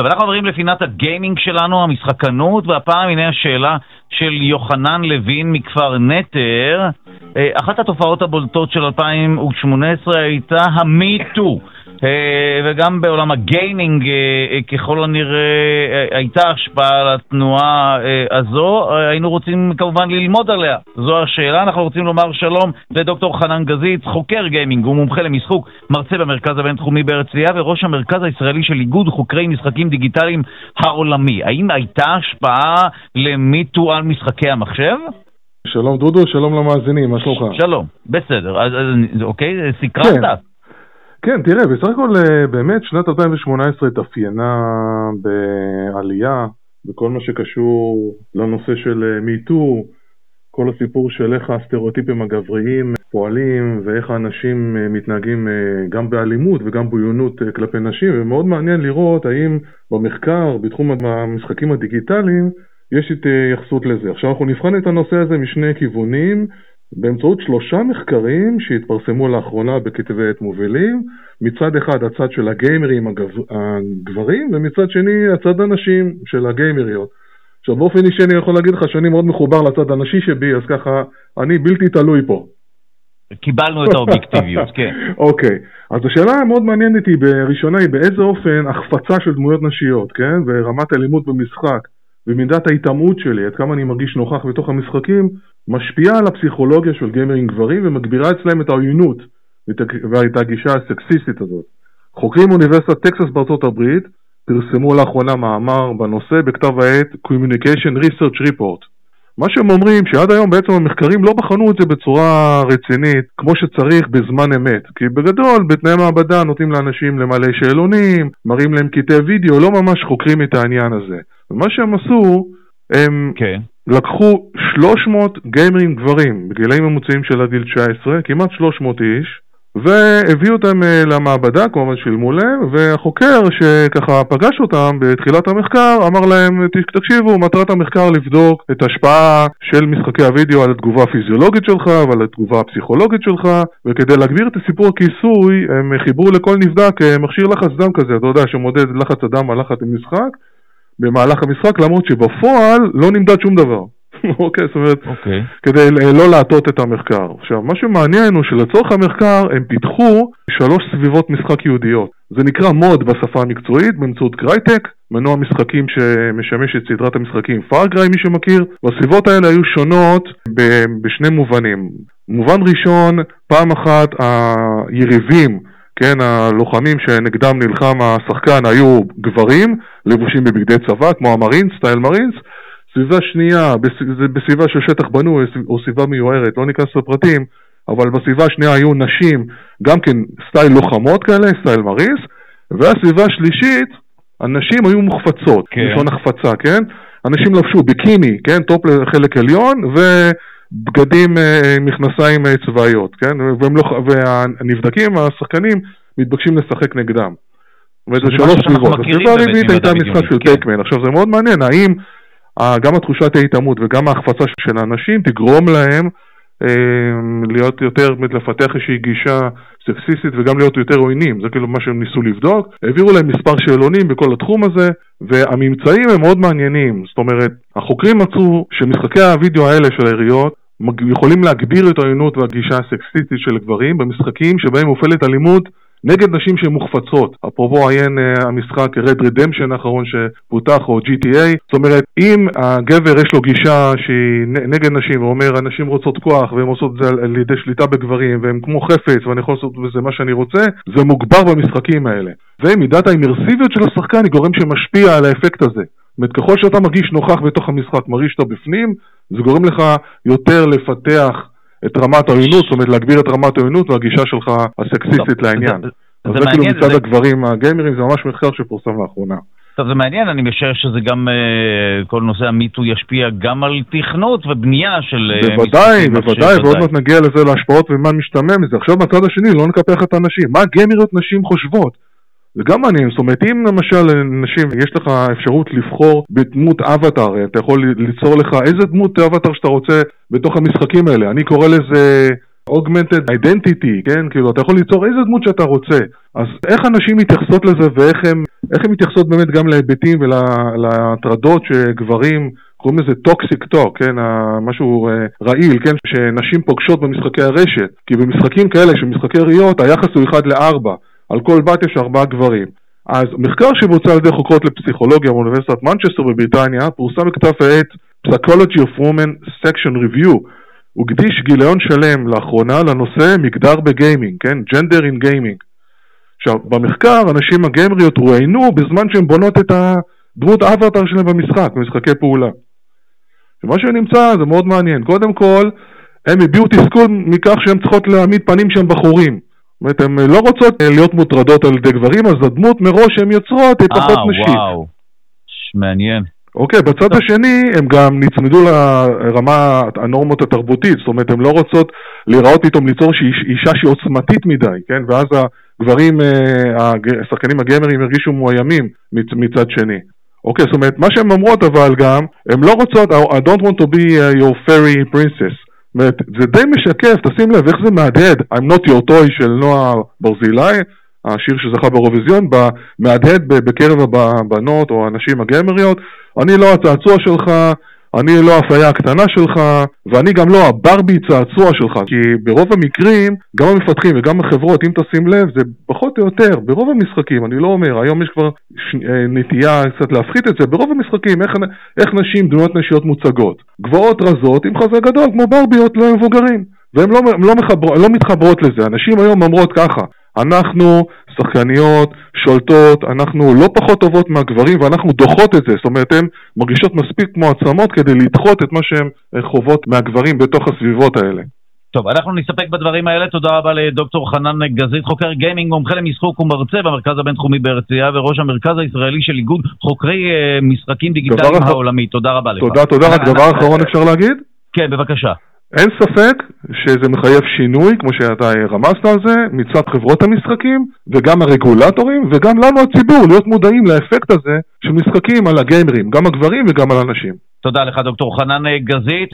טוב, אנחנו עוברים לפינת הגיימינג שלנו, המשחקנות, והפעם הנה השאלה של יוחנן לוין מכפר נטר. אה, אחת התופעות הבולטות של 2018 הייתה המיטו. אה, וגם בעולם הגיימינג אה, אה, ככל הנראה הייתה השפעה על התנועה הזו, היינו רוצים כמובן ללמוד עליה. זו השאלה, אנחנו רוצים לומר שלום לדוקטור חנן גזית, חוקר גיימינג ומומחה למשחוק, מרצה במרכז הבינתחומי בהרצליה וראש המרכז הישראלי של איגוד חוקרי משחקים דיגיטליים העולמי. האם הייתה השפעה למיטו על משחקי המחשב? שלום דודו, שלום למאזינים, מה שלומך? שלום, בסדר, אז, אז אוקיי, סקרנת? כן. כן, תראה, בסך הכל אה, באמת שנת 2018 התאפיינה בעלייה בכל מה שקשור לנושא של מיטו, אה, כל הסיפור של איך הסטריאוטיפים הגבריים פועלים ואיך האנשים אה, מתנהגים גם באלימות וגם בעיונות כלפי נשים, ומאוד מעניין לראות האם במחקר, בתחום המשחקים הדיגיטליים, יש התייחסות לזה. עכשיו אנחנו נבחן את הנושא הזה משני כיוונים. באמצעות שלושה מחקרים שהתפרסמו לאחרונה בכתבי עת מובילים, מצד אחד הצד של הגיימרים הגברים ומצד שני הצד הנשים של הגיימריות. עכשיו באופן אישי אני יכול להגיד לך שאני מאוד מחובר לצד הנשי שבי, אז ככה אני בלתי תלוי פה. קיבלנו את האובייקטיביות, כן. אוקיי, אז השאלה המאוד מעניינת היא בראשונה היא באיזה אופן החפצה של דמויות נשיות, כן, ורמת אלימות במשחק ומידת ההיטמעות שלי, עד כמה אני מרגיש נוכח בתוך המשחקים, משפיעה על הפסיכולוגיה של גיימרים גברים ומגבירה אצלם את העוינות ואת הגישה הסקסיסטית הזאת. חוקרים מאוניברסיטת טקסס בארצות הברית פרסמו לאחרונה מאמר בנושא בכתב העת Communication Research Report. מה שהם אומרים שעד היום בעצם המחקרים לא בחנו את זה בצורה רצינית כמו שצריך בזמן אמת כי בגדול בתנאי מעבדה נותנים לאנשים למלא שאלונים, מראים להם קטעי וידאו, לא ממש חוקרים את העניין הזה. ומה שהם עשו, הם. כן. לקחו 300 גיימרים גברים בגילאים ממוצעים של עד גיל 19, כמעט 300 איש, והביאו אותם אה, למעבדה, כמובן שילמו להם, והחוקר שככה פגש אותם בתחילת המחקר אמר להם, תקשיבו, מטרת המחקר לבדוק את ההשפעה של משחקי הוידאו על התגובה הפיזיולוגית שלך ועל התגובה הפסיכולוגית שלך, וכדי להגביר את הסיפור הכיסוי, הם חיברו לכל נבדק אה, מכשיר לחץ דם כזה, אתה יודע, שמודד לחץ הדם על לחץ המשחק, במהלך המשחק, למרות שבפועל לא נמדד שום דבר. אוקיי, זאת אומרת, okay. אוקיי. כדי לא להטות את המחקר. עכשיו, מה שמעניין הוא שלצורך המחקר הם פיתחו שלוש סביבות משחק יהודיות. זה נקרא מוד בשפה המקצועית באמצעות קרייטק, מנוע משחקים שמשמש את סדרת המשחקים פארגריי, מי שמכיר, והסביבות האלה היו שונות בשני מובנים. מובן ראשון, פעם אחת היריבים כן, הלוחמים שנגדם נלחם השחקן היו גברים, לבושים בבגדי צבא, כמו המרינס, סטייל מרינס. סביבה שנייה, בסביבה של שטח בנוי או סביבה מיוערת, לא ניכנס לפרטים, אבל בסביבה השנייה היו נשים, גם כן סטייל לוחמות כאלה, סטייל מריס, והסביבה השלישית, הנשים היו מוחפצות, כן. לשון החפצה, כן? הנשים לבשו ביקיני, כן? טופ לחלק עליון, ובגדים, אה, מכנסיים אה, צבאיות, כן? לא, והנבדקים, השחקנים, מתבקשים לשחק נגדם. וזה שלוש סביבות. הסביבה הרביעית הייתה משחק של פקמן. כן. עכשיו זה מאוד מעניין, האם גם התחושת ההיטמעות וגם ההחפצה של הנשים תגרום להם אה, להיות יותר, לפתח איזושהי גישה סקסיסטית וגם להיות יותר עוינים, זה כאילו מה שהם ניסו לבדוק. העבירו להם מספר שאלונים בכל התחום הזה, והממצאים הם מאוד מעניינים. זאת אומרת, החוקרים מצאו שמשחקי הוידאו האלה של העיריות יכולים להגביר את העוינות והגישה הסקסיסטית של גברים במשחקים שבהם מופעלת אלימות נגד נשים שהן מוחפצות. אפרופו עיין uh, המשחק Red Redemption האחרון שפותח, או GTA. זאת אומרת, אם הגבר יש לו גישה שהיא נגד נשים, ואומר, הנשים רוצות כוח, והן עושות את זה על ידי שליטה בגברים, והן כמו חפץ, ואני יכול לעשות בזה מה שאני רוצה, זה מוגבר במשחקים האלה. ומידת האימרסיביות של השחקן היא גורם שמשפיע על האפקט הזה. זאת אומרת, ככל שאתה מרגיש נוכח בתוך המשחק, מרגיש שאתה בפנים, זה גורם לך יותר לפתח את רמת העוינות, זאת אומרת להגביר את רמת העוינות והגישה שלך הסקסיסטית לעניין. אז זה כאילו מצד הגברים הגיימרים, זה ממש מחקר שפורסם לאחרונה. טוב, זה מעניין, אני משער שזה גם, uh, כל נושא המיטו ישפיע גם על תכנות ובנייה של... Uh, בוודאי, בוודאי, ועוד מעט נגיע לזה להשפעות ומה משתמע מזה. עכשיו מהצד השני, לא נקפח את הנשים. מה גיימריות נשים חושבות? זה גם מעניין, זאת אומרת אם למשל נשים, יש לך אפשרות לבחור בדמות אבטאר, אתה יכול ליצור לך איזה דמות אבטאר שאתה רוצה בתוך המשחקים האלה, אני קורא לזה augmented identity, כן? כאילו, אתה יכול ליצור איזה דמות שאתה רוצה. אז איך אנשים מתייחסות לזה ואיך הם מתייחסות באמת גם להיבטים ולהטרדות שגברים, קוראים לזה toxic talk, כן? משהו אה, רעיל, כן? שנשים פוגשות במשחקי הרשת. כי במשחקים כאלה, של משחקי יריות, היחס הוא 1 ל-4. על כל בת יש 4 גברים. אז מחקר שבוצע על ידי חוקרות לפסיכולוגיה באוניברסיטת מנצ'סטר בבריטניה פורסם בכתב העת Psychology of Women Section Review הוא הקדיש גיליון שלם לאחרונה לנושא מגדר בגיימינג, כן? Gender in Gaming. עכשיו, במחקר הנשים הגיימריות רואיינו בזמן שהן בונות את הדמות אבטר שלהן במשחק, במשחקי פעולה. ומה שנמצא זה מאוד מעניין. קודם כל, הן הביעו תסכול מכך שהן צריכות להעמיד פנים שהן בחורים. זאת אומרת, הן לא רוצות להיות מוטרדות על ידי גברים, אז הדמות מראש שהן יוצרות היא פחות נשית. אה, וואו. מעניין. אוקיי, בצד השני הם גם נצמדו לרמה הנורמות התרבותית, זאת אומרת, הן לא רוצות להיראות פתאום ליצור אישה שהיא עוצמתית מדי, כן? ואז הגברים, אה, השחקנים הגיימרים הרגישו מאוימים מצד שני. אוקיי, זאת אומרת, מה שהן אומרות אבל גם, הן לא רוצות, I don't want to be uh, your fairy princess. אומרת, זה די משקף, תשים לב איך זה מהדהד, I'm not your toy של נועה ברזילי, השיר שזכה באירוויזיון, מהדהד בקרב הבנות או הנשים הגיימריות, אני לא הצעצוע שלך, אני לא האפליה הקטנה שלך, ואני גם לא הברבי צעצוע שלך, כי ברוב המקרים, גם המפתחים וגם החברות, אם תשים לב, זה פחות או יותר, ברוב המשחקים, אני לא אומר, היום יש כבר ש... אה, נטייה קצת להפחית את זה, ברוב המשחקים, איך, איך נשים, דמויות נשיות מוצגות. גבוהות רזות עם חזה גדול, כמו ברביות למבוגרים. והן לא, לא, לא מתחברות לזה. אנשים היום אומרות ככה, אנחנו שחקניות, שולטות, אנחנו לא פחות טובות מהגברים ואנחנו דוחות את זה, זאת אומרת הן מרגישות מספיק כמו עצמות כדי לדחות את מה שהן חוות מהגברים בתוך הסביבות האלה. טוב, אנחנו נסתפק בדברים האלה. תודה רבה לדוקטור חנן גזית, חוקר גיימינג, מומחה למשחוק ומרצה במרכז הבינתחומי בהרצליה וראש המרכז הישראלי של איגוד חוקרי uh, משחקים דיגיטליים העולמי. תודה רבה לך. תודה, תודה. רק דבר אחרון אפשר להגיד? כן, בבקשה. אין ספק שזה מחייב שינוי, כמו שאתה רמזת על זה, מצד חברות המשחקים וגם הרגולטורים וגם לנו הציבור להיות מודעים לאפקט הזה של משחקים על הגיימרים, גם הגברים וגם על הנשים. תודה לך דוקטור חנן גזית.